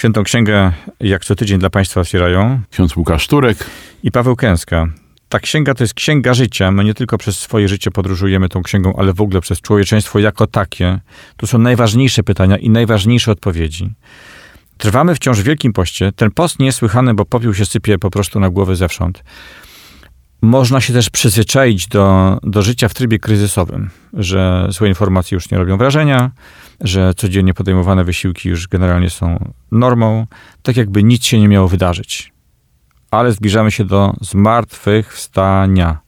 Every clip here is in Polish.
Świętą Księgę jak co tydzień dla Państwa otwierają Ksiądz Łukasz Turek. i Paweł Kęska. Ta księga to jest księga życia. My nie tylko przez swoje życie podróżujemy tą księgą, ale w ogóle przez człowieczeństwo jako takie. Tu są najważniejsze pytania i najważniejsze odpowiedzi. Trwamy wciąż w Wielkim Poście. Ten post niesłychany, bo popiół się sypie po prostu na głowę zewsząd. Można się też przyzwyczaić do, do życia w trybie kryzysowym, że złe informacje już nie robią wrażenia, że codziennie podejmowane wysiłki już generalnie są normą, tak jakby nic się nie miało wydarzyć. Ale zbliżamy się do zmartwychwstania.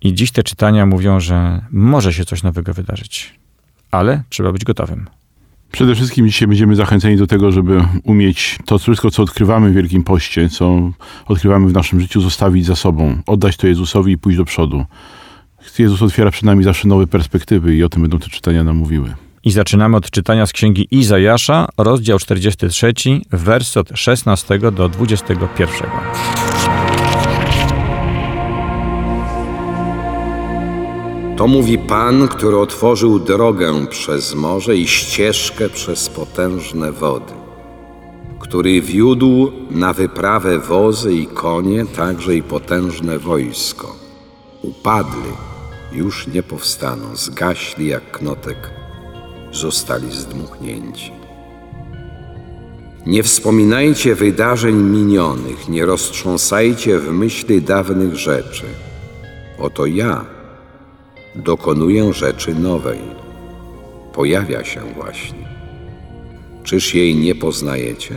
I dziś te czytania mówią, że może się coś nowego wydarzyć, ale trzeba być gotowym. Przede wszystkim dzisiaj będziemy zachęceni do tego, żeby umieć to wszystko, co odkrywamy w Wielkim Poście, co odkrywamy w naszym życiu, zostawić za sobą, oddać to Jezusowi i pójść do przodu. Jezus otwiera przed nami zawsze nowe perspektywy i o tym będą te czytania nam mówiły. I zaczynamy od czytania z księgi Izajasza, rozdział 43, wers od 16 do 21. To mówi Pan, który otworzył drogę przez morze i ścieżkę przez potężne wody, który wiódł na wyprawę wozy i konie, także i potężne wojsko. Upadli, już nie powstaną, zgaśli jak knotek, zostali zdmuchnięci. Nie wspominajcie wydarzeń minionych, nie roztrząsajcie w myśli dawnych rzeczy. Oto ja dokonuję rzeczy nowej. Pojawia się właśnie. Czyż jej nie poznajecie?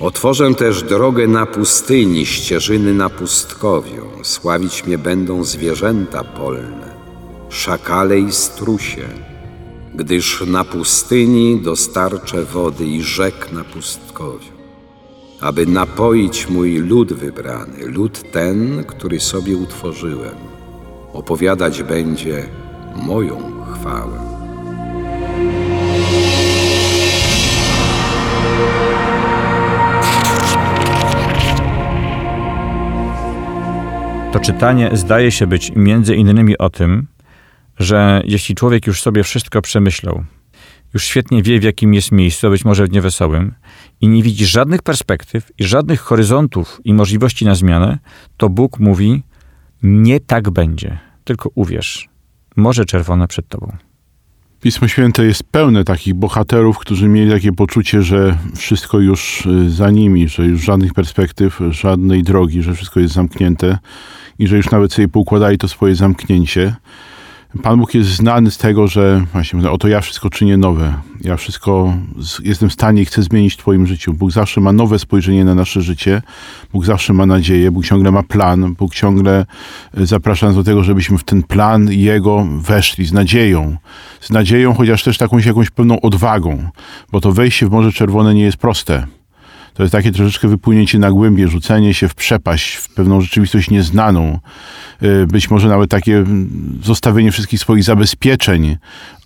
Otworzę też drogę na pustyni, ścieżyny na pustkowiu. Sławić mnie będą zwierzęta polne, szakale i strusie, gdyż na pustyni dostarczę wody i rzek na pustkowiu, aby napoić mój lud wybrany, lud ten, który sobie utworzyłem opowiadać będzie moją chwałę. To czytanie zdaje się być między innymi o tym, że jeśli człowiek już sobie wszystko przemyślał, już świetnie wie, w jakim jest miejscu, być może w niewesołym, i nie widzi żadnych perspektyw i żadnych horyzontów i możliwości na zmianę, to Bóg mówi: Nie tak będzie, tylko uwierz. Morze czerwone przed tobą. Pismo Święte jest pełne takich bohaterów, którzy mieli takie poczucie, że wszystko już y, za nimi, że już żadnych perspektyw, żadnej drogi, że wszystko jest zamknięte i że już nawet sobie poukładali to swoje zamknięcie. Pan Bóg jest znany z tego, że właśnie oto ja wszystko czynię nowe. Ja wszystko z, jestem w stanie i chcę zmienić w Twoim życiu. Bóg zawsze ma nowe spojrzenie na nasze życie. Bóg zawsze ma nadzieję. Bóg ciągle ma plan. Bóg ciągle y, zaprasza nas do tego, żebyśmy w ten plan Jego weszli z nadzieją. Z nadzieją, chociaż też takąś jakąś pewną odwagą. Bo to wejście w Morze Czerwone nie jest proste. To jest takie troszeczkę wypłynięcie na głębie, rzucenie się w przepaść, w pewną rzeczywistość nieznaną. Y, Być może nawet takie mm, zostawienie wszystkich swoich zabezpieczeń,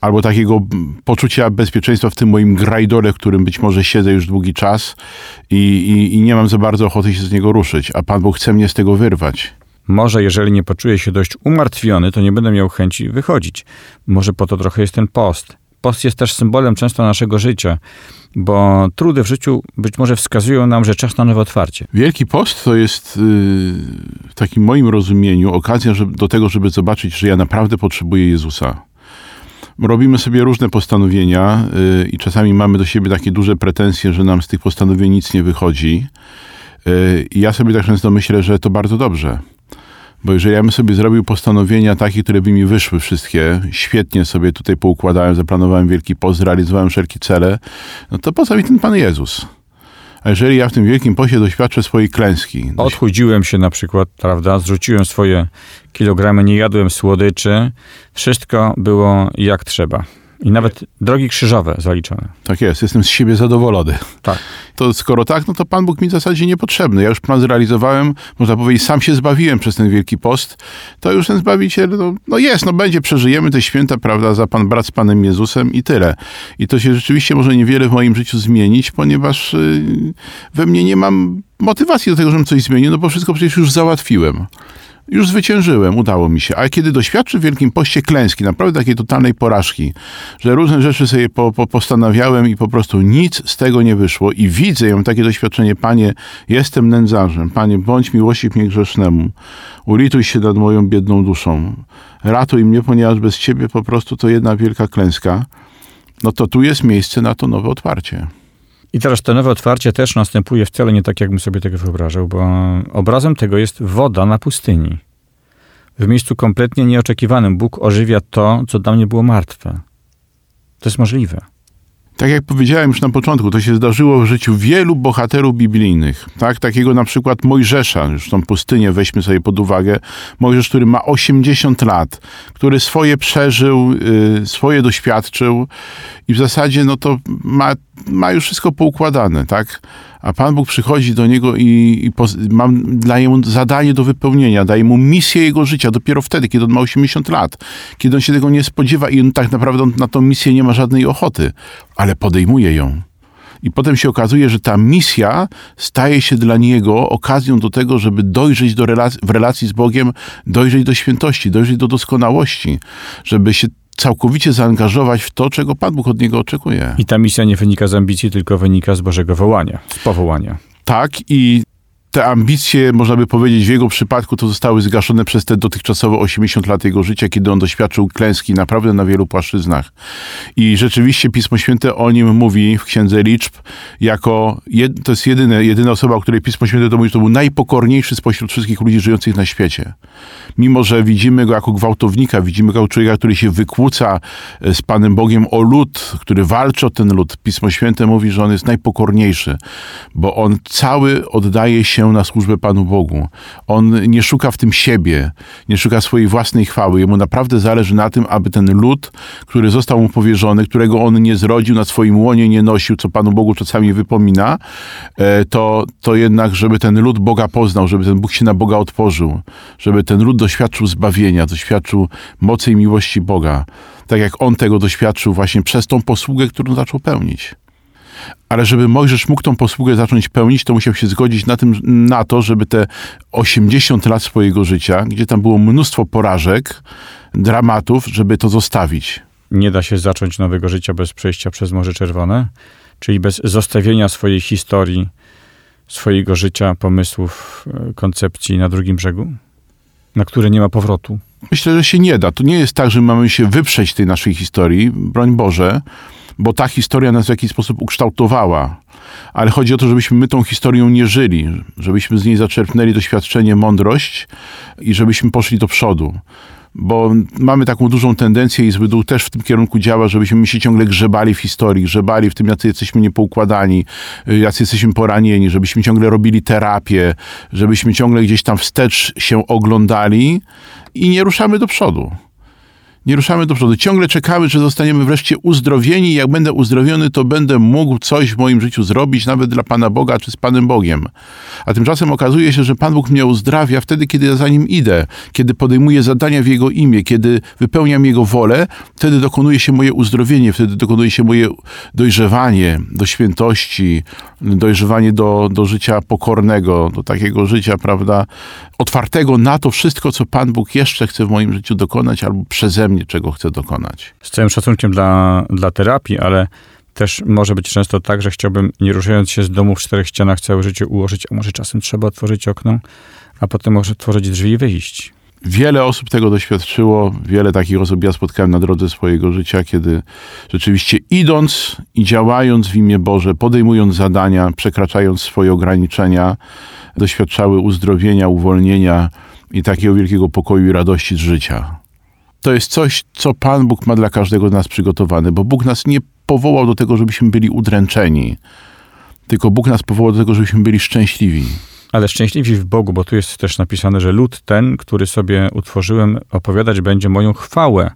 albo takiego mm, poczucia bezpieczeństwa w tym moim grajdole, w którym być może siedzę już długi czas i, i, i nie mam za bardzo ochoty się z niego ruszyć, a Pan Bóg chce mnie z tego wyrwać. Może jeżeli nie poczuję się dość umartwiony, to nie będę miał chęci wychodzić. Może po to trochę jest ten post. Post jest też symbolem często naszego życia, bo trudy w życiu być może wskazują nam, że czas na nowe otwarcie. Wielki Post to jest yy, w takim moim rozumieniu okazja do tego, żeby zobaczyć, że ja naprawdę potrzebuję Jezusa. Robimy sobie różne postanowienia yy, i czasami mamy do siebie takie duże pretensje, że nam z tych postanowień nic nie wychodzi. Yy, ja sobie tak często myślę, że to bardzo dobrze. Bo jeżeli ja bym sobie zrobił postanowienia takie, które by mi wyszły wszystkie, świetnie sobie tutaj poukładałem, zaplanowałem Wielki Post, zrealizowałem wszelkie cele, no to po co mi ten Pan Jezus? A jeżeli ja w tym Wielkim Poście doświadczę swojej klęski, Odchudziłem się na przykład, prawda? Zrzuciłem swoje kilogramy, nie jadłem słodyczy. Wszystko było jak trzeba. I nawet drogi krzyżowe zaliczone. Tak jest, jestem z siebie zadowolony. Tak. To skoro tak, no to Pan Bóg mi w zasadzie niepotrzebny. Ja już plan zrealizowałem, można powiedzieć, sam się zbawiłem przez ten Wielki Post. To już ten Zbawiciel, no, no jest, no będzie, przeżyjemy te święta, prawda, za Pan brat z Panem Jezusem i tyle. I to się rzeczywiście może niewiele w moim życiu zmienić, ponieważ y, we mnie nie mam motywacji do tego, żebym coś zmienił, no bo wszystko przecież już załatwiłem. Już zwyciężyłem, udało mi się. Ale kiedy doświadczę w Wielkim Poście klęski, naprawdę takiej totalnej porażki, że różne rzeczy sobie po, po, postanawiałem i po prostu nic z tego nie wyszło i widzę, ja takie doświadczenie, Panie, jestem nędzarzem, Panie, bądź miłościw mnie grzesznemu, ulituj się nad moją biedną duszą, ratuj mnie, ponieważ bez Ciebie po prostu to jedna wielka klęska, no to tu jest miejsce na to nowe otwarcie. I teraz to nowe otwarcie też następuje wcale nie tak, jakbym sobie tego wyobrażał, bo obrazem tego jest woda na pustyni. W miejscu kompletnie nieoczekiwanym Bóg ożywia to, co dla mnie było martwe. To jest możliwe. Tak jak powiedziałem już na początku, to się zdarzyło w życiu wielu bohaterów biblijnych. Tak? Takiego na przykład Mojżesza, już tą pustynię weźmy sobie pod uwagę. Mojżesz, który ma 80 lat, który swoje przeżył, y, swoje doświadczył i w zasadzie no to ma, ma już wszystko poukładane, tak? A Pan Bóg przychodzi do niego i, i mam, daje mu zadanie do wypełnienia, daje mu misję jego życia dopiero wtedy, kiedy on ma 80 lat, kiedy on się tego nie spodziewa i on tak naprawdę on na tą misję nie ma żadnej ochoty, ale podejmuje ją. I potem się okazuje, że ta misja staje się dla niego okazją do tego, żeby dojrzeć do relacji, w relacji z Bogiem, dojrzeć do świętości, dojrzeć do doskonałości, żeby się całkowicie zaangażować w to, czego Pan Bóg od niego oczekuje. I ta misja nie wynika z ambicji, tylko wynika z Bożego wołania, z powołania. Tak i te ambicje, można by powiedzieć, w jego przypadku to zostały zgaszone przez te dotychczasowe 80 lat jego życia, kiedy on doświadczył klęski naprawdę na wielu płaszczyznach. I rzeczywiście Pismo Święte o nim mówi w Księdze Liczb jako, jed, to jest jedyne, jedyna osoba, o której Pismo Święte to mówi, że to był najpokorniejszy spośród wszystkich ludzi żyjących na świecie. Mimo, że widzimy go jako gwałtownika, widzimy go jako człowieka, który się wykłóca e, z Panem Bogiem o lud, który walczy o ten lud. Pismo Święte mówi, że on jest najpokorniejszy, bo on cały oddaje się na służbę Panu Bogu. On nie szuka w tym siebie, nie szuka swojej własnej chwały. Jemu naprawdę zależy na tym, aby ten lud, który został mu powierzony, którego on nie zrodził, na swoim łonie nie nosił, co Panu Bogu czasami wypomina, e, to, to jednak, żeby ten lud Boga poznał, żeby ten Bóg się na Boga otworzył, żeby ten lud doświadczył zbawienia, doświadczył mocy i miłości Boga. Tak jak on tego doświadczył właśnie przez tą posługę, którą zaczął pełnić. Ale żeby Mojżesz mógł tą posługę zacząć pełnić, to musiał się zgodzić na, tym, na to, żeby te 80 lat swojego życia, gdzie tam było mnóstwo porażek, dramatów, żeby to zostawić. Nie da się zacząć nowego życia bez przejścia przez Morze Czerwone, czyli bez zostawienia swojej historii, swojego życia, pomysłów, e, koncepcji na drugim brzegu, na które nie ma powrotu. Myślę, że się nie da. To nie jest tak, że mamy się wyprzeć tej naszej historii, broń Boże, bo ta historia nas w jakiś sposób ukształtowała. Ale chodzi o to, żebyśmy my tą historią nie żyli, żebyśmy z niej zaczerpnęli doświadczenie, mądrość i żebyśmy poszli do przodu. Bo mamy taką dużą tendencję i duch też w tym kierunku działa, żebyśmy my się ciągle grzebali w historii, grzebali w tym, jacy jesteśmy niepoukładani, jacy jesteśmy poranieni, żebyśmy ciągle robili terapię, żebyśmy ciągle gdzieś tam wstecz się oglądali i nie ruszamy do przodu nie ruszamy do przodu. Ciągle czekamy, że zostaniemy wreszcie uzdrowieni. Jak będę uzdrowiony, to będę mógł coś w moim życiu zrobić, nawet dla Pana Boga czy z Panem Bogiem. A tymczasem okazuje się, że Pan Bóg mnie uzdrawia wtedy, kiedy ja za nim idę, kiedy podejmuję zadania w Jego imię, kiedy wypełniam Jego wolę, wtedy dokonuje się moje uzdrowienie, wtedy dokonuje się moje dojrzewanie do świętości, dojrzewanie do, do życia pokornego, do takiego życia, prawda, otwartego na to wszystko, co Pan Bóg jeszcze chce w moim życiu dokonać albo przeze mnie czego chce dokonać. Z całym szacunkiem dla, dla terapii, ale też może być często tak, że chciałbym, nie ruszając się z domu w czterech ścianach całe życie ułożyć, a może czasem trzeba otworzyć okno, a potem może otworzyć drzwi i wyjść. Wiele osób tego doświadczyło, wiele takich osób ja spotkałem na drodze swojego życia, kiedy rzeczywiście idąc i działając w imię Boże, podejmując zadania, przekraczając swoje ograniczenia, doświadczały uzdrowienia, uwolnienia i takiego wielkiego pokoju i radości z życia. To jest coś, co Pan Bóg ma dla każdego z nas przygotowane, bo Bóg nas nie powołał do tego, żebyśmy byli udręczeni, tylko Bóg nas powołał do tego, żebyśmy byli szczęśliwi. Ale szczęśliwi w Bogu, bo tu jest też napisane, że lud ten, który sobie utworzyłem, opowiadać będzie moją chwałę.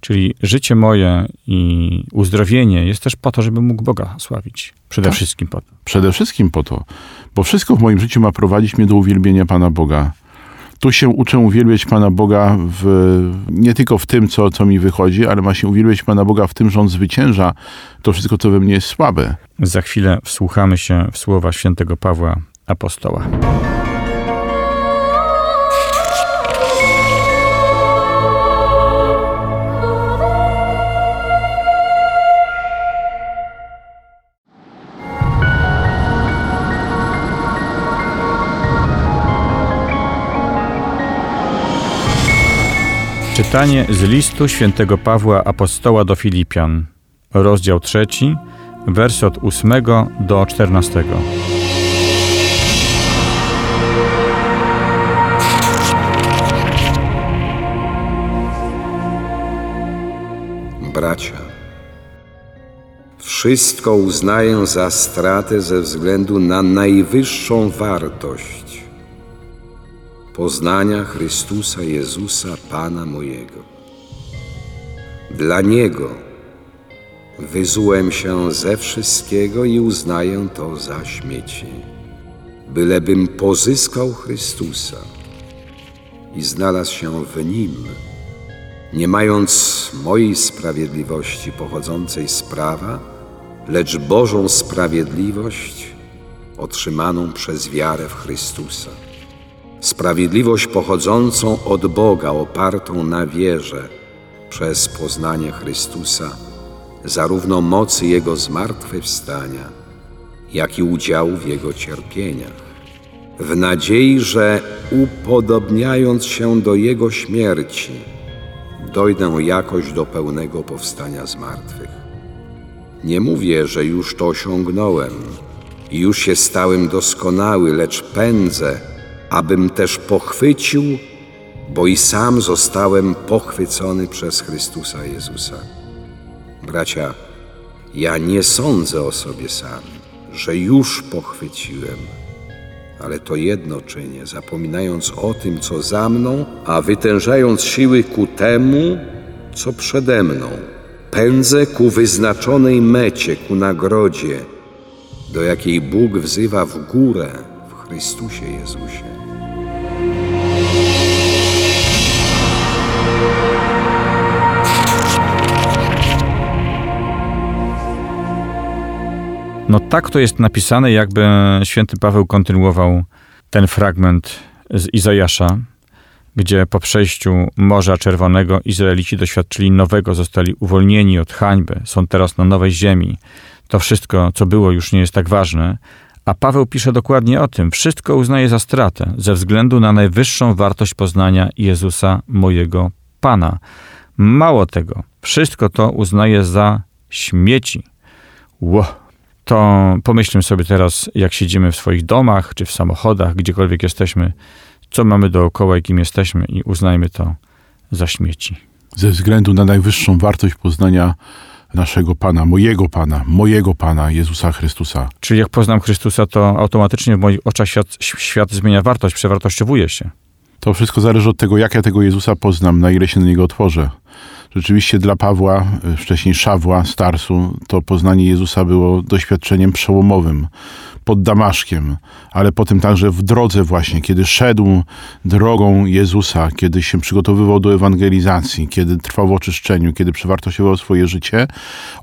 Czyli życie moje i uzdrowienie jest też po to, żeby mógł Boga sławić. Przede Tak. wszystkim po to. Przede wszystkim po to, bo wszystko w moim życiu ma prowadzić mnie do uwielbienia Pana Boga. Tu się uczę uwielbiać Pana Boga w, nie tylko w tym, co, co mi wychodzi, ale ma się uwielbiać Pana Boga w tym, że On zwycięża to wszystko, co we mnie jest słabe. Za chwilę wsłuchamy się w słowa świętego Pawła Apostoła. Czytanie z listu świętego Pawła Apostoła do Filipian, rozdział trzeci, wers od 8 do 14. Bracia, wszystko uznaję za stratę ze względu na najwyższą wartość poznania Chrystusa Jezusa, Pana mojego. Dla Niego wyzułem się ze wszystkiego i uznaję to za śmieci, bylebym pozyskał Chrystusa i znalazł się w Nim nie mając mojej sprawiedliwości pochodzącej z prawa, lecz Bożą sprawiedliwość otrzymaną przez wiarę w Chrystusa. Sprawiedliwość pochodzącą od Boga, opartą na wierze przez poznanie Chrystusa, zarówno mocy Jego zmartwychwstania, jak i udziału w Jego cierpieniach w nadziei, że upodobniając się do Jego śmierci, dojdę jakoś do pełnego powstania z martwych. Nie mówię, że już to osiągnąłem i już się stałem doskonały, lecz pędzę, abym też pochwycił, bo i sam zostałem pochwycony przez Chrystusa Jezusa. Bracia, ja nie sądzę o sobie samym, że już pochwyciłem, ale to jedno czynię, zapominając o tym, co za mną, a wytężając siły ku temu, co przede mną. Pędzę ku wyznaczonej mecie, ku nagrodzie, do jakiej Bóg wzywa w górę Chrystusie Jezusie. No tak to jest napisane, jakby święty Paweł kontynuował ten fragment z Izajasza, gdzie po przejściu Morza Czerwonego Izraelici doświadczyli nowego, zostali uwolnieni od hańby, są teraz na nowej ziemi. To wszystko, co było, już nie jest tak ważne. A Paweł pisze dokładnie o tym. Wszystko uznaje za stratę ze względu na najwyższą wartość poznania Jezusa, mojego Pana. Mało tego, wszystko to uznaje za śmieci. Ło. To pomyślmy sobie teraz, jak siedzimy w swoich domach, czy w samochodach, gdziekolwiek jesteśmy, co mamy dookoła i kim jesteśmy i uznajmy to za śmieci. Ze względu na najwyższą wartość poznania naszego Pana, mojego Pana, mojego Pana, Jezusa Chrystusa. Czyli jak poznam Chrystusa, to automatycznie w moich oczach świat, świat zmienia wartość, przewartościowuje się. To wszystko zależy od tego, jak ja tego Jezusa poznam, na ile się na Niego otworzę. Rzeczywiście dla Pawła, y, wcześniej Szawła, Starsu, to poznanie Jezusa było doświadczeniem przełomowym pod Damaszkiem, ale potem także w drodze właśnie, kiedy szedł drogą Jezusa, kiedy się przygotowywał do ewangelizacji, kiedy trwał w oczyszczeniu, kiedy przewartościował swoje życie,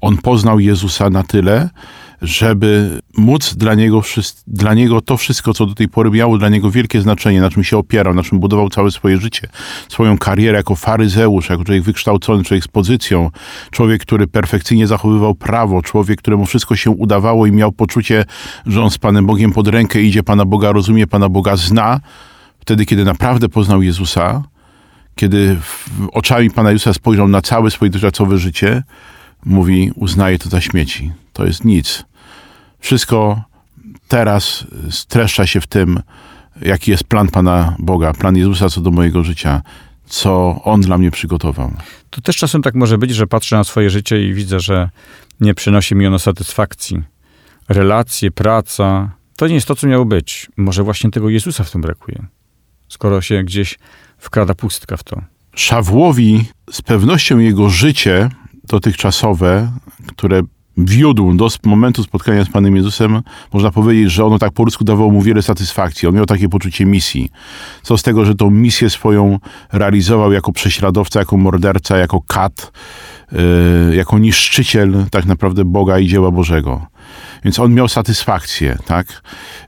on poznał Jezusa na tyle, żeby móc dla niego, dla niego to wszystko, co do tej pory miało dla niego wielkie znaczenie, na czym się opierał, na czym budował całe swoje życie, swoją karierę jako faryzeusz, jako człowiek wykształcony, człowiek z pozycją, człowiek, który perfekcyjnie zachowywał prawo, człowiek, któremu wszystko się udawało i miał poczucie, że on z Panem Bogiem pod rękę idzie, Pana Boga rozumie, Pana Boga zna, wtedy, kiedy naprawdę poznał Jezusa, kiedy oczami Pana Jezusa spojrzał na całe swoje dotychczasowe życie, mówi, uznaje to za śmieci. To jest nic. Wszystko teraz streszcza się w tym, jaki jest plan Pana Boga, plan Jezusa co do mojego życia, co On dla mnie przygotował. To też czasem tak może być, że patrzę na swoje życie i widzę, że nie przynosi mi ono satysfakcji. Relacje, praca, to nie jest to, co miało być. Może właśnie tego Jezusa w tym brakuje. Skoro się gdzieś wkrada pustka w to. Szawłowi z pewnością jego życie dotychczasowe, które wiódł do momentu spotkania z Panem Jezusem, można powiedzieć, że ono tak po ludzku dawało mu wiele satysfakcji. On miał takie poczucie misji. Co z tego, że tą misję swoją realizował jako prześladowca, jako morderca, jako kat, yy, jako niszczyciel tak naprawdę Boga i dzieła Bożego. Więc on miał satysfakcję, tak?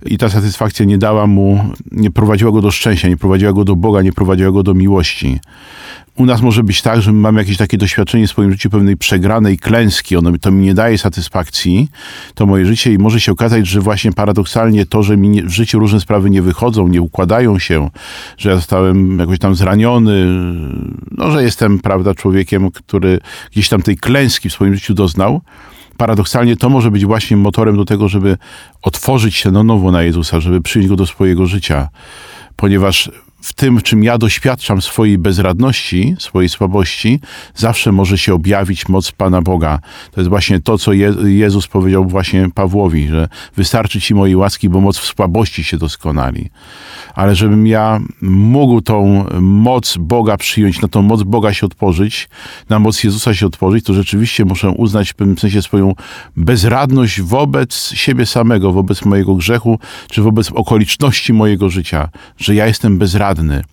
I ta satysfakcja nie dała mu, nie prowadziła go do szczęścia, nie prowadziła go do Boga, nie prowadziła go do miłości. U nas może być tak, że mamy jakieś takie doświadczenie w swoim życiu pewnej przegranej klęski, ono to mi nie daje satysfakcji, to moje życie i może się okazać, że właśnie paradoksalnie to, że mi nie, w życiu różne sprawy nie wychodzą, nie układają się, że ja zostałem jakoś tam zraniony, no, że jestem, prawda, człowiekiem, który gdzieś tam tej klęski w swoim życiu doznał, paradoksalnie to może być właśnie motorem do tego, żeby otworzyć się na nowo na Jezusa, żeby przyjąć Go do swojego życia. Ponieważ w tym, czym ja doświadczam swojej bezradności, swojej słabości, zawsze może się objawić moc Pana Boga. To jest właśnie to, co Je Jezus powiedział właśnie Pawłowi, że wystarczy Ci mojej łaski, bo moc w słabości się doskonali. Ale żebym ja mógł tą moc Boga przyjąć, na tą moc Boga się otworzyć, na moc Jezusa się otworzyć, to rzeczywiście muszę uznać w pewnym sensie swoją bezradność wobec siebie samego, wobec mojego grzechu, czy wobec okoliczności mojego życia, że ja jestem bezradny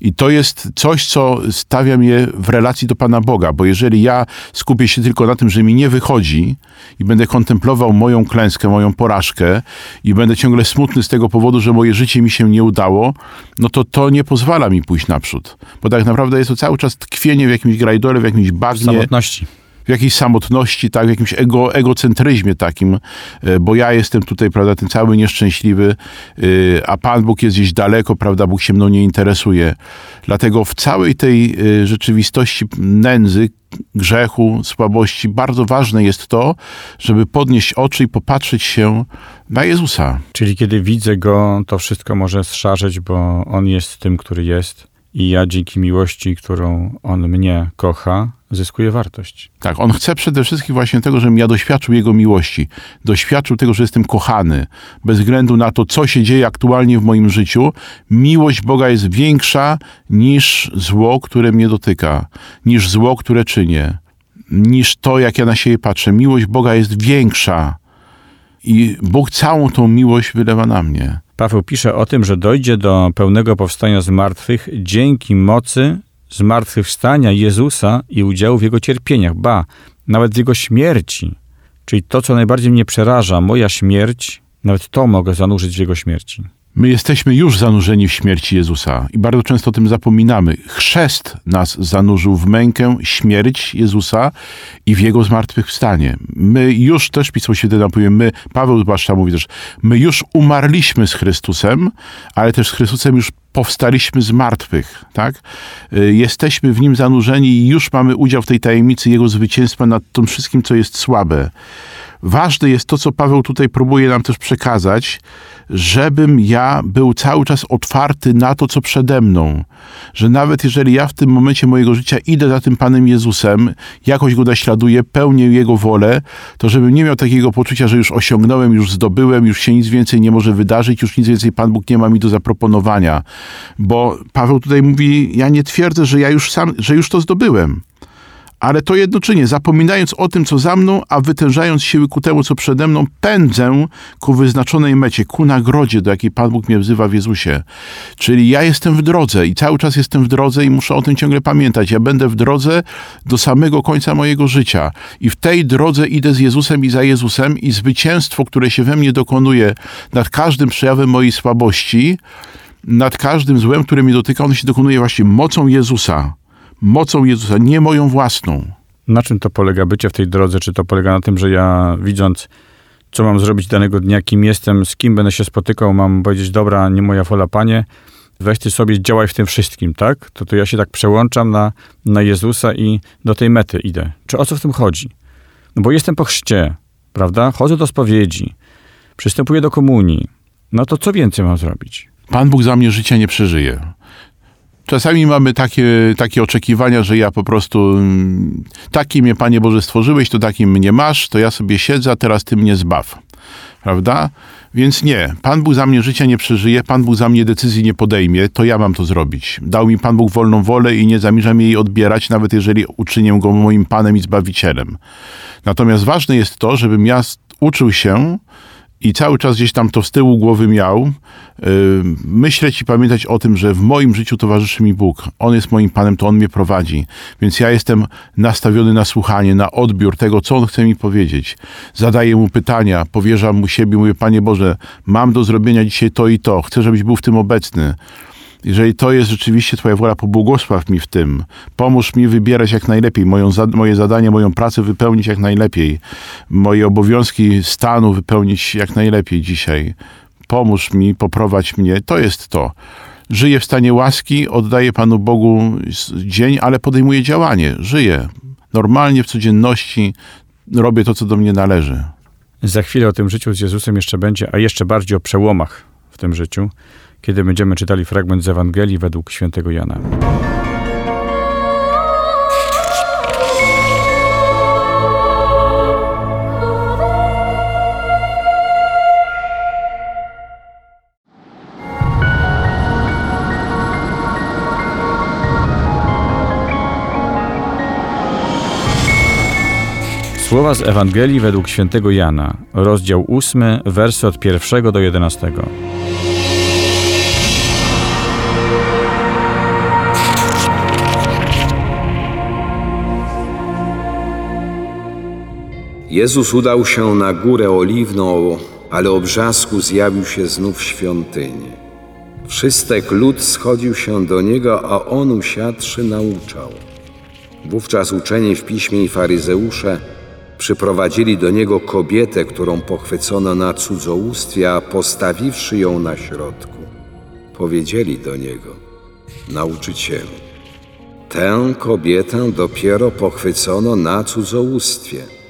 i to jest coś, co stawia mnie w relacji do Pana Boga, bo jeżeli ja skupię się tylko na tym, że mi nie wychodzi i będę kontemplował moją klęskę, moją porażkę i będę ciągle smutny z tego powodu, że moje życie mi się nie udało, no to to nie pozwala mi pójść naprzód. Bo tak naprawdę jest to cały czas tkwienie w jakimś grajdole, w jakimś bagnie. Samotności w jakiejś samotności, tak, w jakimś ego, egocentryzmie takim, e, bo ja jestem tutaj, prawda, ten cały nieszczęśliwy, e, a Pan Bóg jest gdzieś daleko, prawda, Bóg się mną nie interesuje. Dlatego w całej tej e, rzeczywistości nędzy, grzechu, słabości, bardzo ważne jest to, żeby podnieść oczy i popatrzeć się na Jezusa. Czyli kiedy widzę Go, to wszystko może zszarzeć, bo On jest tym, który jest i ja dzięki miłości, którą On mnie kocha, zyskuje wartość. Tak, on chce przede wszystkim właśnie tego, żebym ja doświadczył jego miłości, doświadczył tego, że jestem kochany, bez względu na to, co się dzieje aktualnie w moim życiu. Miłość Boga jest większa niż zło, które mnie dotyka, niż zło, które czynię, niż to, jak ja na siebie patrzę. Miłość Boga jest większa. I Bóg całą tą miłość wylewa na mnie. Paweł pisze o tym, że dojdzie do pełnego powstania z martwych dzięki mocy zmartwychwstania Jezusa i udziału w Jego cierpieniach, ba, nawet w Jego śmierci. Czyli to, co najbardziej mnie przeraża, moja śmierć, nawet to mogę zanurzyć w Jego śmierci. My jesteśmy już zanurzeni w śmierci Jezusa i bardzo często o tym zapominamy. Chrzest nas zanurzył w mękę, śmierć Jezusa i w Jego zmartwychwstanie. My już też, Pismo Święte nam powie, my, Paweł zwłaszcza mówi też, my już umarliśmy z Chrystusem, ale też z Chrystusem już powstaliśmy z martwych, tak? Y, jesteśmy w Nim zanurzeni i już mamy udział w tej tajemnicy Jego zwycięstwa nad tym wszystkim, co jest słabe. Ważne jest to, co Paweł tutaj próbuje nam też przekazać, żebym ja był cały czas otwarty na to, co przede mną. Że nawet jeżeli ja w tym momencie mojego życia idę za tym Panem Jezusem, jakoś Go naśladuję, pełnię Jego wolę, to żebym nie miał takiego poczucia, że już osiągnąłem, już zdobyłem, już się nic więcej nie może wydarzyć, już nic więcej Pan Bóg nie ma mi do zaproponowania. Bo Paweł tutaj mówi, ja nie twierdzę, że ja już sam, że już to zdobyłem ale to jednocześnie, zapominając o tym, co za mną, a wytężając siły ku temu, co przede mną, pędzę ku wyznaczonej mecie, ku nagrodzie, do jakiej Pan Bóg mnie wzywa w Jezusie. Czyli ja jestem w drodze i cały czas jestem w drodze i muszę o tym ciągle pamiętać. Ja będę w drodze do samego końca mojego życia. I w tej drodze idę z Jezusem i za Jezusem i zwycięstwo, które się we mnie dokonuje nad każdym przejawem mojej słabości, nad każdym złem, które mnie dotyka, ono się dokonuje właśnie mocą Jezusa mocą Jezusa, nie moją własną. Na czym to polega bycie w tej drodze? Czy to polega na tym, że ja widząc, co mam zrobić danego dnia, kim jestem, z kim będę się spotykał, mam powiedzieć, dobra, nie moja wola, Panie, weź Ty sobie, działaj w tym wszystkim, tak? To, to ja się tak przełączam na, na Jezusa i do tej mety idę. Czy o co w tym chodzi? No bo jestem po chrzcie, prawda? Chodzę do spowiedzi, przystępuję do komunii. No to co więcej mam zrobić? Pan Bóg za mnie życia nie przeżyje. Czasami mamy takie, takie oczekiwania, że ja po prostu taki mnie, Panie Boże, stworzyłeś, to takim mnie masz, to ja sobie siedzę, a teraz Ty mnie zbaw. prawda? Więc nie, Pan Bóg za mnie życia nie przeżyje, Pan Bóg za mnie decyzji nie podejmie, to ja mam to zrobić. Dał mi Pan Bóg wolną wolę i nie zamierzam jej odbierać, nawet jeżeli uczynię go moim Panem i Zbawicielem. Natomiast ważne jest to, żebym ja uczył się i cały czas gdzieś tam to z tyłu głowy miał, yy, myśleć i pamiętać o tym, że w moim życiu towarzyszy mi Bóg. On jest moim Panem, to On mnie prowadzi. Więc ja jestem nastawiony na słuchanie, na odbiór tego, co On chce mi powiedzieć. Zadaję Mu pytania, powierzam Mu siebie, mówię, Panie Boże, mam do zrobienia dzisiaj to i to, chcę, żebyś był w tym obecny. Jeżeli to jest rzeczywiście Twoja wola, pobłogosław mi w tym. Pomóż mi wybierać jak najlepiej, moją, moje zadanie, moją pracę wypełnić jak najlepiej, moje obowiązki stanu wypełnić jak najlepiej dzisiaj. Pomóż mi, poprowadź mnie. To jest to. Żyję w stanie łaski, oddaję Panu Bogu dzień, ale podejmuję działanie. Żyję normalnie w codzienności, robię to, co do mnie należy. Za chwilę o tym życiu z Jezusem jeszcze będzie, a jeszcze bardziej o przełomach w tym życiu kiedy będziemy czytali fragment z Ewangelii według świętego Jana. Słowa z Ewangelii według świętego Jana, rozdział 8, wersy od 1 do 11. Jezus udał się na górę oliwną, ale o brzasku zjawił się znów w świątyni. Wszystek lud schodził się do niego, a on usiadłszy nauczał. Wówczas uczeni w piśmie i faryzeusze przyprowadzili do niego kobietę, którą pochwycono na cudzołóstwie, a postawiwszy ją na środku, powiedzieli do niego: Nauczycielu, tę kobietę dopiero pochwycono na cudzołóstwie.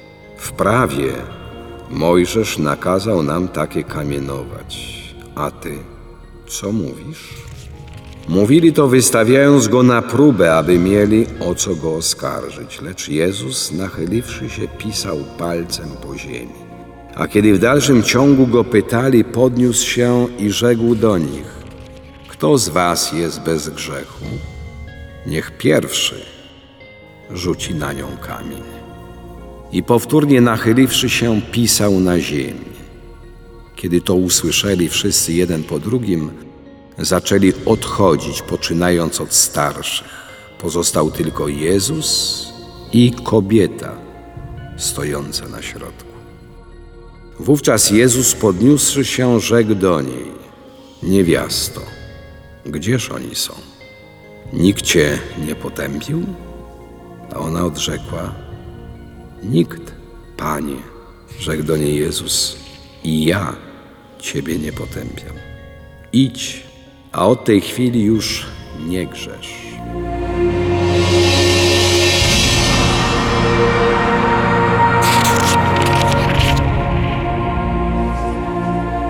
W prawie Mojżesz nakazał nam takie kamienować. A ty, co mówisz? Mówili to wystawiając go na próbę, aby mieli o co go oskarżyć. Lecz Jezus, nachyliwszy się, pisał palcem po ziemi. A kiedy w dalszym ciągu go pytali, podniósł się i rzekł do nich: Kto z was jest bez grzechu? Niech pierwszy rzuci na nią kamień i powtórnie nachyliwszy się, pisał na ziemi. Kiedy to usłyszeli wszyscy jeden po drugim, zaczęli odchodzić, poczynając od starszych. Pozostał tylko Jezus i kobieta stojąca na środku. Wówczas Jezus podniósłszy się, rzekł do niej: Niewiasto, gdzież oni są? Nikt cię nie potępił? A ona odrzekła: Nikt, Panie, rzekł do niej Jezus, i ja Ciebie nie potępiam. Idź, a od tej chwili już nie grzesz.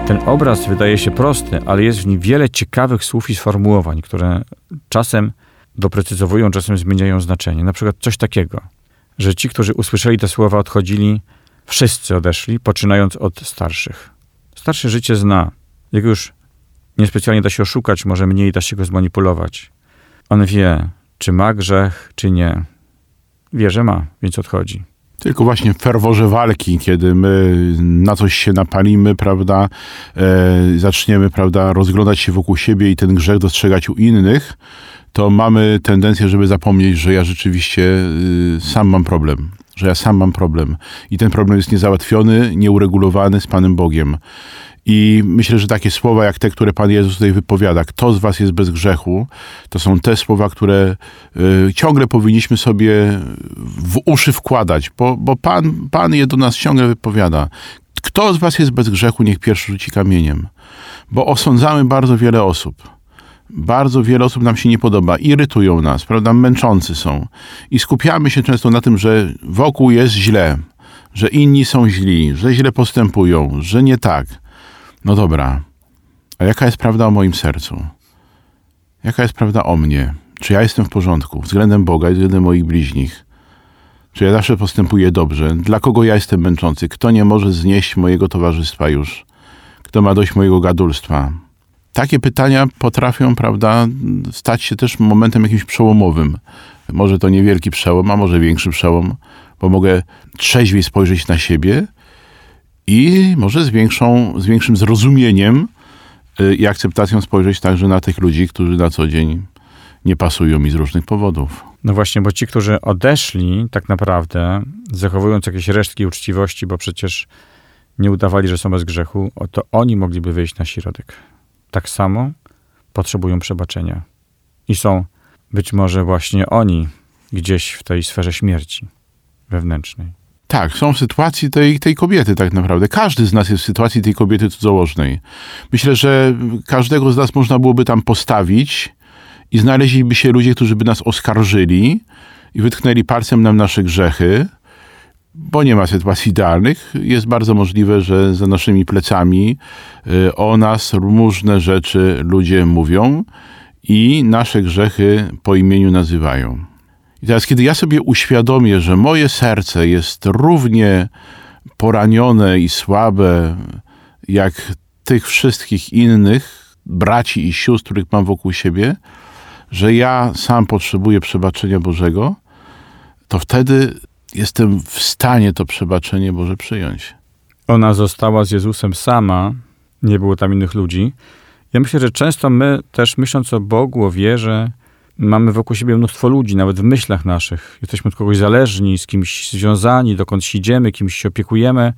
Ten obraz wydaje się prosty, ale jest w nim wiele ciekawych słów i sformułowań, które czasem doprecyzowują, czasem zmieniają znaczenie. Na przykład coś takiego – że ci, którzy usłyszeli te słowa, odchodzili, wszyscy odeszli, poczynając od starszych. Starsze życie zna. Jak już niespecjalnie da się oszukać, może mniej da się go zmanipulować. On wie, czy ma grzech, czy nie. Wie, że ma, więc odchodzi. Tylko właśnie w ferworze walki, kiedy my na coś się napalimy, prawda, e, zaczniemy, prawda, rozglądać się wokół siebie i ten grzech dostrzegać u innych, to mamy tendencję, żeby zapomnieć, że ja rzeczywiście y, sam mam problem. Że ja sam mam problem. I ten problem jest niezałatwiony, nieuregulowany z Panem Bogiem. I myślę, że takie słowa jak te, które Pan Jezus tutaj wypowiada, kto z Was jest bez grzechu, to są te słowa, które y, ciągle powinniśmy sobie w uszy wkładać, bo, bo Pan, Pan je do nas ciągle wypowiada. Kto z Was jest bez grzechu, niech pierwszy rzuci kamieniem. Bo osądzamy bardzo wiele osób bardzo wiele osób nam się nie podoba, irytują nas, prawda, męczący są. I skupiamy się często na tym, że wokół jest źle, że inni są źli, że źle postępują, że nie tak. No dobra, a jaka jest prawda o moim sercu? Jaka jest prawda o mnie? Czy ja jestem w porządku względem Boga i względem moich bliźnich? Czy ja zawsze postępuję dobrze? Dla kogo ja jestem męczący? Kto nie może znieść mojego towarzystwa już? Kto ma dość mojego gadulstwa? Takie pytania potrafią, prawda, stać się też momentem jakimś przełomowym. Może to niewielki przełom, a może większy przełom, bo mogę trzeźwiej spojrzeć na siebie i może z, większą, z większym zrozumieniem y, i akceptacją spojrzeć także na tych ludzi, którzy na co dzień nie pasują mi z różnych powodów. No właśnie, bo ci, którzy odeszli, tak naprawdę, zachowując jakieś resztki uczciwości, bo przecież nie udawali, że są bez grzechu, to oni mogliby wyjść na środek. Tak samo potrzebują przebaczenia. I są być może właśnie oni gdzieś w tej sferze śmierci wewnętrznej. Tak, są w sytuacji tej, tej kobiety tak naprawdę. Każdy z nas jest w sytuacji tej kobiety cudzołożnej. Myślę, że każdego z nas można byłoby tam postawić i znaleźliby się ludzie, którzy by nas oskarżyli i wytknęli palcem nam nasze grzechy, bo nie ma sytuacji idealnych. Jest bardzo możliwe, że za naszymi plecami y, o nas różne rzeczy ludzie mówią i nasze grzechy po imieniu nazywają. I teraz, kiedy ja sobie uświadomię, że moje serce jest równie poranione i słabe jak tych wszystkich innych braci i sióstr, których mam wokół siebie, że ja sam potrzebuję przebaczenia Bożego, to wtedy jestem w stanie to przebaczenie Boże przyjąć. Ona została z Jezusem sama, nie było tam innych ludzi. Ja myślę, że często my też myśląc o Bogu, o wierze, mamy wokół siebie mnóstwo ludzi, nawet w myślach naszych. Jesteśmy od kogoś zależni, z kimś związani, dokąd idziemy, kimś się opiekujemy.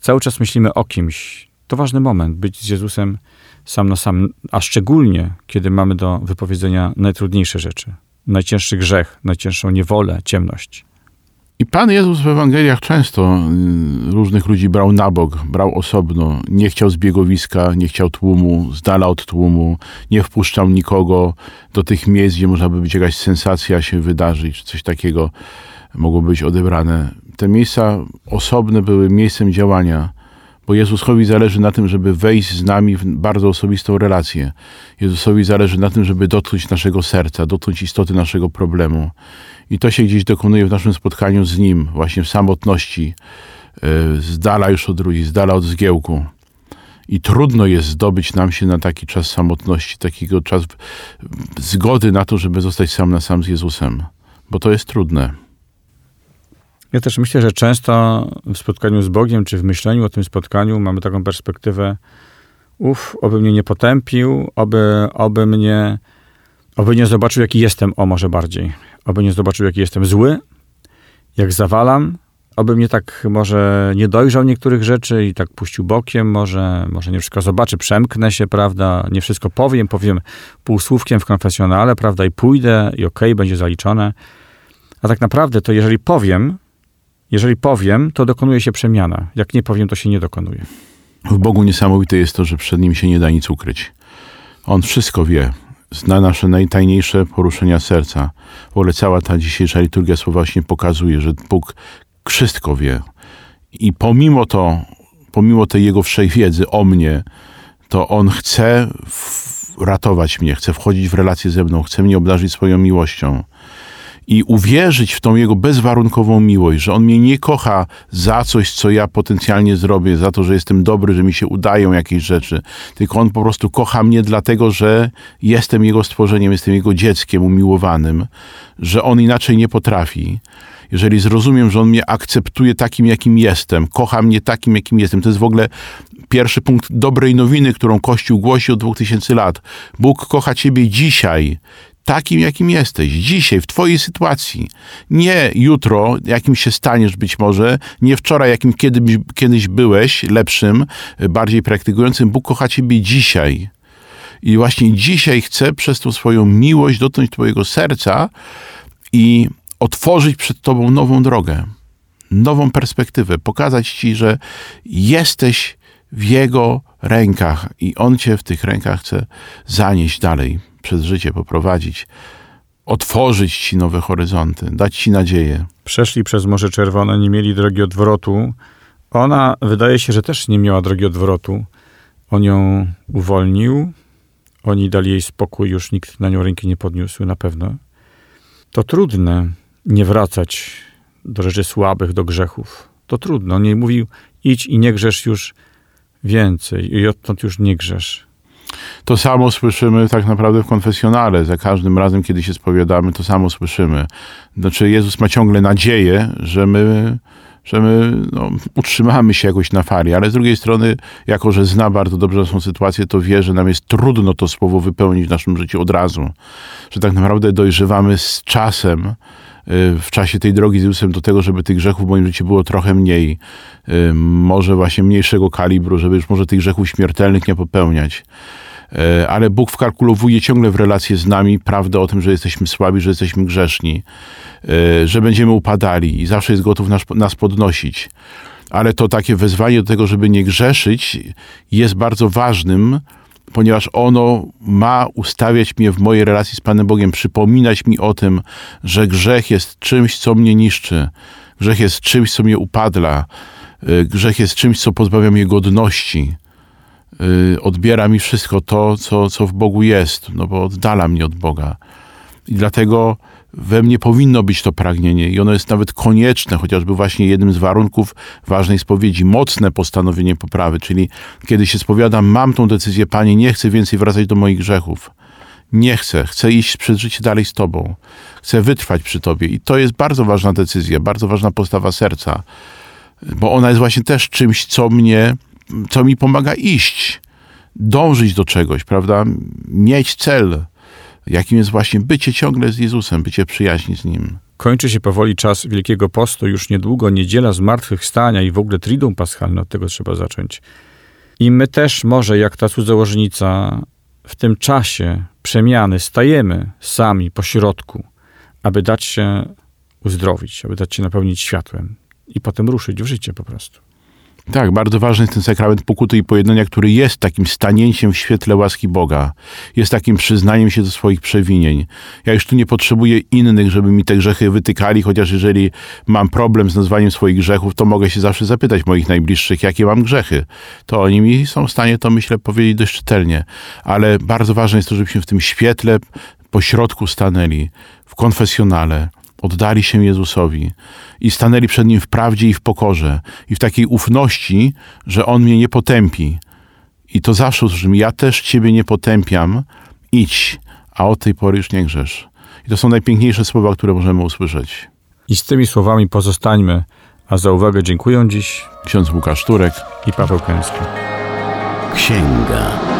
Cały czas myślimy o kimś. To ważny moment, być z Jezusem sam na sam, a szczególnie, kiedy mamy do wypowiedzenia najtrudniejsze rzeczy. Najcięższy grzech, najcięższą niewolę, ciemność. Pan Jezus w Ewangeliach często y, różnych ludzi brał na bok, brał osobno. Nie chciał zbiegowiska, nie chciał tłumu, z dala od tłumu, nie wpuszczał nikogo do tych miejsc, gdzie można by być jakaś sensacja się wydarzyć, czy coś takiego mogło być odebrane. Te miejsca osobne były miejscem działania, bo Jezusowi zależy na tym, żeby wejść z nami w bardzo osobistą relację. Jezusowi zależy na tym, żeby dotknąć naszego serca, dotknąć istoty naszego problemu. I to się gdzieś dokonuje w naszym spotkaniu z Nim, właśnie w samotności, e, z dala już od ludzi, z dala od zgiełku. I trudno jest zdobyć nam się na taki czas samotności, takiego czas zgody na to, żeby zostać sam na sam z Jezusem, bo to jest trudne. Ja też myślę, że często w spotkaniu z Bogiem, czy w myśleniu o tym spotkaniu mamy taką perspektywę, uff, oby mnie nie potępił, oby, oby mnie, oby nie zobaczył, jaki jestem, o może bardziej. Oby nie zobaczył, jaki jestem zły, jak zawalam, oby mnie tak może nie dojrzał niektórych rzeczy i tak puścił bokiem, może, może nie wszystko zobaczy, przemknę się, prawda, nie wszystko powiem, powiem półsłówkiem w konfesjonale, prawda, i pójdę i okej, okay, będzie zaliczone. A tak naprawdę to jeżeli powiem, jeżeli powiem, to dokonuje się przemiana. Jak nie powiem, to się nie dokonuje. W Bogu niesamowite jest to, że przed Nim się nie da nic ukryć. On wszystko wie. Zna nasze najtajniejsze poruszenia serca. W ogóle cała ta dzisiejsza liturgia słowa właśnie pokazuje, że Bóg wszystko wie. I pomimo to, pomimo tej Jego wszechwiedzy o mnie, to On chce ratować mnie, chce wchodzić w relację ze mną, chce mnie obdarzyć swoją miłością i uwierzyć w tą jego bezwarunkową miłość, że on mnie nie kocha za coś, co ja potencjalnie zrobię, za to, że jestem dobry, że mi się udają jakieś rzeczy, tylko on po prostu kocha mnie dlatego, że jestem jego stworzeniem, jestem jego dzieckiem umiłowanym, że on inaczej nie potrafi. Jeżeli zrozumiem, że on mnie akceptuje takim, jakim jestem, kocha mnie takim, jakim jestem, to jest w ogóle pierwszy punkt dobrej nowiny, którą Kościół głosi od dwóch tysięcy lat. Bóg kocha ciebie dzisiaj, takim, jakim jesteś, dzisiaj, w Twojej sytuacji. Nie jutro, jakim się staniesz być może, nie wczoraj, jakim kiedyś, kiedyś byłeś, lepszym, bardziej praktykującym. Bóg kocha Ciebie dzisiaj. I właśnie dzisiaj chce przez tą swoją miłość dotknąć Twojego serca i otworzyć przed Tobą nową drogę, nową perspektywę, pokazać Ci, że jesteś w Jego rękach i On Cię w tych rękach chce zanieść dalej przez życie poprowadzić, otworzyć ci nowe horyzonty, dać ci nadzieję. Przeszli przez Morze Czerwone, nie mieli drogi odwrotu. Ona wydaje się, że też nie miała drogi odwrotu. On ją uwolnił, oni dali jej spokój, już nikt na nią ręki nie podniósł, na pewno. To trudne nie wracać do rzeczy słabych, do grzechów. To trudno. On nie mówił, idź i nie grzesz już więcej i odtąd już nie grzesz. To samo słyszymy tak naprawdę w konfesjonale. Za każdym razem, kiedy się spowiadamy, to samo słyszymy. Znaczy, Jezus ma ciągle nadzieję, że my, że my no, utrzymamy się jakoś na fali, ale z drugiej strony, jako że zna bardzo dobrze naszą sytuację, to wie, że nam jest trudno to słowo wypełnić w naszym życiu od razu. Że tak naprawdę dojrzewamy z czasem, y, w czasie tej drogi z Jezusem do tego, żeby tych grzechów w moim życiu było trochę mniej, y, może właśnie mniejszego kalibru, żeby już może tych grzechów śmiertelnych nie popełniać. E, ale Bóg wkalkulowuje ciągle w relacje z nami prawdę o tym, że jesteśmy słabi, że jesteśmy grzeszni, e, że będziemy upadali i zawsze jest gotów nas, nas podnosić. Ale to takie wezwanie do tego, żeby nie grzeszyć, jest bardzo ważnym, ponieważ ono ma ustawiać mnie w mojej relacji z Panem Bogiem, przypominać mi o tym, że grzech jest czymś, co mnie niszczy, grzech jest czymś, co mnie upadla, e, grzech jest czymś, co pozbawia mnie godności odbiera mi wszystko to, co, co w Bogu jest, no bo oddala mnie od Boga. I dlatego we mnie powinno być to pragnienie i ono jest nawet konieczne, chociażby właśnie jednym z warunków ważnej spowiedzi, mocne postanowienie poprawy, czyli kiedy się spowiadam, mam tą decyzję, Panie, nie chcę więcej wracać do moich grzechów. Nie chcę, chcę iść przez życie dalej z Tobą. Chcę wytrwać przy Tobie. I to jest bardzo ważna decyzja, bardzo ważna postawa serca, bo ona jest właśnie też czymś, co mnie co mi pomaga iść, dążyć do czegoś, prawda? Mieć cel, jakim jest właśnie bycie ciągle z Jezusem, bycie przyjaźni z Nim. Kończy się powoli czas Wielkiego Postu, już niedługo niedziela zmartwychwstania i w ogóle Triduum Paschalne, od tego trzeba zacząć. I my też może, jak ta cudzołożnica, w tym czasie przemiany stajemy sami po środku, aby dać się uzdrowić, aby dać się napełnić światłem i potem ruszyć w życie po prostu. Tak, bardzo ważny jest ten sakrament pokuty i pojednania, który jest takim stanięciem w świetle łaski Boga. Jest takim przyznaniem się do swoich przewinień. Ja już tu nie potrzebuję innych, żeby mi te grzechy wytykali, chociaż jeżeli mam problem z nazwaniem swoich grzechów, to mogę się zawsze zapytać moich najbliższych, jakie mam grzechy. To oni mi są w stanie to, myślę, powiedzieć dość czytelnie. Ale bardzo ważne jest to, żebyśmy w tym świetle po środku stanęli, w konfesjonale, oddali się Jezusowi i stanęli przed Nim w prawdzie i w pokorze i w takiej ufności, że On mnie nie potępi. I to zawsze usłyszymy, ja też Ciebie nie potępiam, idź, a od tej pory już nie grzesz. I to są najpiękniejsze słowa, które możemy usłyszeć. I z tymi słowami pozostańmy, a za uwagę dziękuję dziś Ksiądz Łukasz Turek. i Paweł Kęski. Księga. Księga.